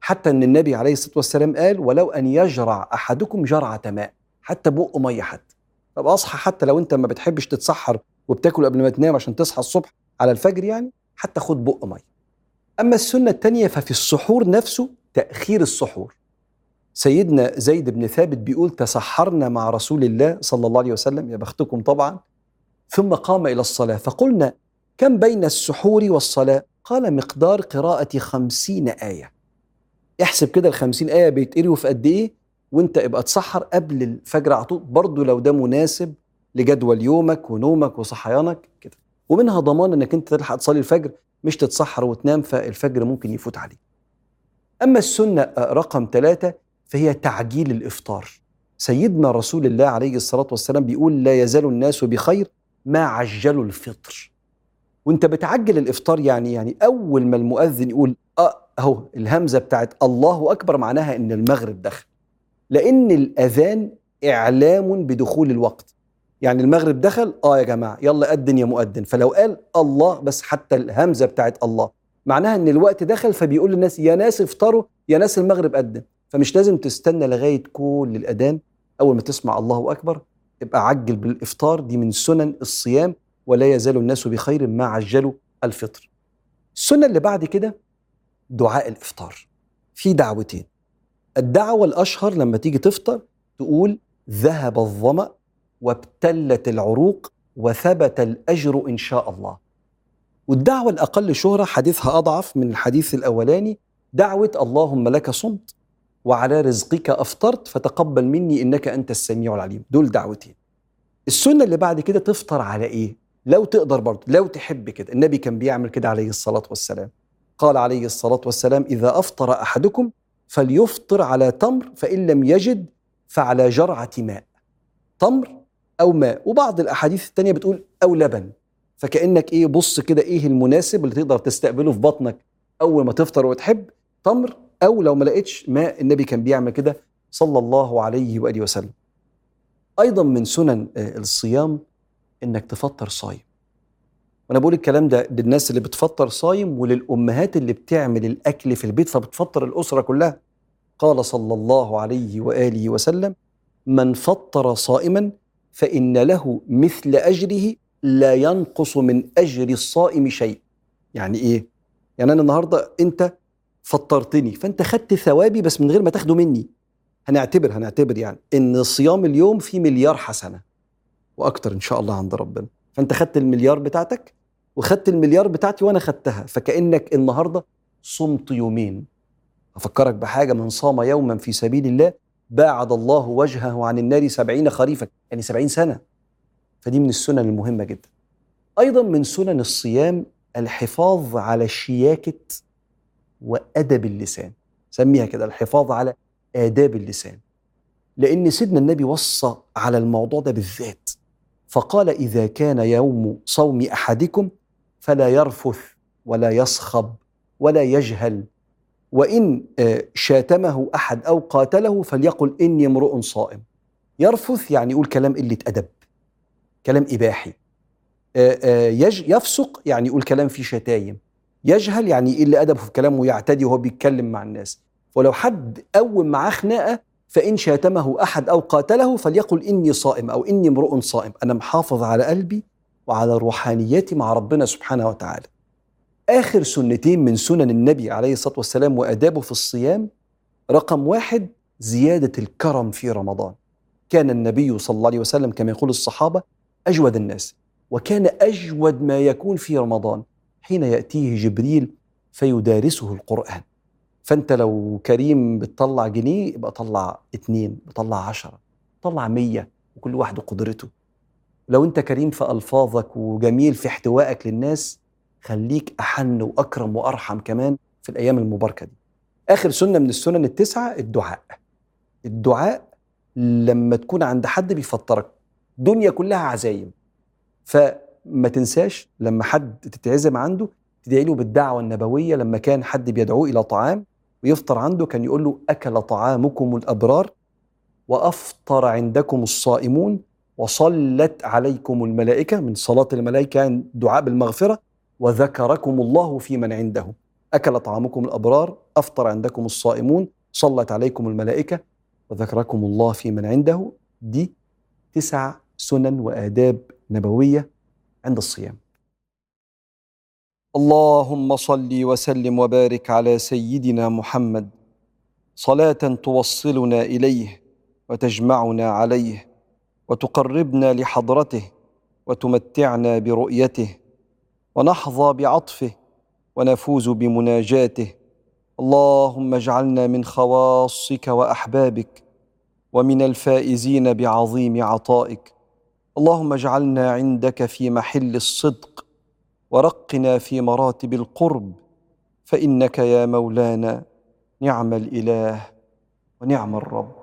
حتى إن النبي عليه الصلاة والسلام قال ولو أن يجرع أحدكم جرعة ماء حتى بق مية حتى. طب أصحى حتى لو أنت ما بتحبش تتسحر وبتاكل قبل ما تنام عشان تصحى الصبح على الفجر يعني حتى خد بق مية. أما السنة الثانية ففي السحور نفسه تأخير السحور. سيدنا زيد بن ثابت بيقول تسحرنا مع رسول الله صلى الله عليه وسلم يا بختكم طبعا ثم قام إلى الصلاة فقلنا كم بين السحور والصلاة؟ قال مقدار قراءة خمسين آية. احسب كده الخمسين آية بيتقروا في قد إيه؟ وأنت ابقى تسحر قبل الفجر على طول. برضه لو ده مناسب لجدول يومك ونومك وصحيانك كده. ومنها ضمان إنك أنت تلحق تصلي الفجر مش تتسحر وتنام فالفجر ممكن يفوت عليك. أما السنة رقم ثلاثة فهي تعجيل الإفطار. سيدنا رسول الله عليه الصلاة والسلام بيقول لا يزال الناس بخير ما عجلوا الفطر. وأنت بتعجل الإفطار يعني يعني أول ما المؤذن يقول آه أهو الهمزة بتاعت الله أكبر معناها إن المغرب دخل. لأن الأذان إعلام بدخول الوقت. يعني المغرب دخل آه يا جماعة يلا اذن يا مؤذن. فلو قال الله بس حتى الهمزة بتاعت الله. معناها إن الوقت دخل فبيقول للناس يا ناس افطروا يا ناس المغرب اذن فمش لازم تستنى لغاية كل الأذان. أول ما تسمع الله أكبر ابقى عجل بالإفطار. دي من سنن الصيام ولا يزال الناس بخير ما عجلوا الفطر. السنة اللي بعد كده دعاء الإفطار. في دعوتين. الدعوة الأشهر لما تيجي تفطر تقول ذهب الظمأ وابتلت العروق وثبت الأجر إن شاء الله. والدعوة الأقل شهرة حديثها أضعف من الحديث الأولاني دعوة اللهم لك صمت وعلى رزقك أفطرت فتقبل مني إنك أنت السميع العليم، دول دعوتين. السنة اللي بعد كده تفطر على إيه؟ لو تقدر برضه لو تحب كده، النبي كان بيعمل كده عليه الصلاة والسلام. قال عليه الصلاة والسلام إذا أفطر أحدكم فليفطر على تمر فإن لم يجد فعلى جرعة ماء. تمر أو ماء وبعض الأحاديث التانية بتقول أو لبن فكأنك إيه بص كده إيه المناسب اللي تقدر تستقبله في بطنك أول ما تفطر وتحب تمر أو لو ما لقيتش ماء النبي كان بيعمل كده صلى الله عليه وآله وسلم. أيضا من سنن الصيام إنك تفطر صايم. وأنا بقول الكلام ده للناس اللي بتفطر صايم وللأمهات اللي بتعمل الأكل في البيت فبتفطر الأسرة كلها. قال صلى الله عليه وآله وسلم من فطر صائما فإن له مثل أجره لا ينقص من أجر الصائم شيء. يعني إيه؟ يعني أنا النهاردة أنت فطرتني فأنت خدت ثوابي بس من غير ما تاخده مني. هنعتبر هنعتبر يعني إن صيام اليوم فيه مليار حسنة وأكتر إن شاء الله عند ربنا. فأنت خدت المليار بتاعتك وخدت المليار بتاعتي وأنا خدتها. فكأنك النهاردة صمت يومين. أفكرك بحاجة؟ من صام يوما في سبيل الله باعد الله وجهه عن النار سبعين خريفا. يعني سبعين سنة. فدي من السنن المهمة جدا. أيضا من سنن الصيام الحفاظ على شياكة وأدب اللسان. سميها كده الحفاظ على آداب اللسان. لأن سيدنا النبي وصى على الموضوع ده بالذات. فقال إذا كان يوم صوم أحدكم فلا يرفث ولا يصخب ولا يجهل. وإن شاتمه أحد أو قاتله فليقل إني امرؤ صائم. يرفث يعني يقول كلام قلة أدب. كلام إباحي. يفسق يعني يقول كلام فيه شتايم. يجهل يعني يقل أدبه في كلامه ويعتدي وهو بيتكلم مع الناس. ولو حد قوم معاه خناقة فإن شاتمه أحد أو قاتله فليقل إني صائم أو إني امرؤ صائم. أنا محافظ على قلبي وعلى روحانيتي مع ربنا سبحانه وتعالى. آخر سنتين من سنن النبي عليه الصلاة والسلام وأدابه في الصيام رقم واحد زيادة الكرم في رمضان. كان النبي صلى الله عليه وسلم كما يقول الصحابة أجود الناس. وكان أجود ما يكون في رمضان. حين يأتيه جبريل فيدارسه القرآن. فأنت لو كريم بتطلع جنيه يبقى طلع اتنين بطلع عشرة طلع مية وكل واحد قدرته. لو أنت كريم في ألفاظك وجميل في احتوائك للناس خليك أحن وأكرم وأرحم كمان في الأيام المباركة دي. آخر سنة من السنن التسعة الدعاء. الدعاء لما تكون عند حد بيفطرك. دنيا كلها عزايم. فما تنساش لما حد تتعزم عنده تدعي له بالدعوة النبوية لما كان حد بيدعوه إلى طعام ويفطر عنده كان يقول له أكل طعامكم الأبرار وأفطر عندكم الصائمون وصلت عليكم الملائكة من صلاة الملائكة يعني دعاء بالمغفرة وذكركم الله في من عنده. أكل طعامكم الأبرار أفطر عندكم الصائمون صلت عليكم الملائكة وذكركم الله في من عنده. دي تسع سنن وآداب نبوية عند الصيام. اللهم صل وسلم وبارك على سيدنا محمد. صلاة توصلنا إليه وتجمعنا عليه وتقربنا لحضرته وتمتعنا برؤيته ونحظى بعطفه ونفوز بمناجاته. اللهم اجعلنا من خواصك وأحبابك ومن الفائزين بعظيم عطائك. اللهم اجعلنا عندك في محل الصدق ورقنا في مراتب القرب فإنك يا مولانا نعم الإله ونعم الرب.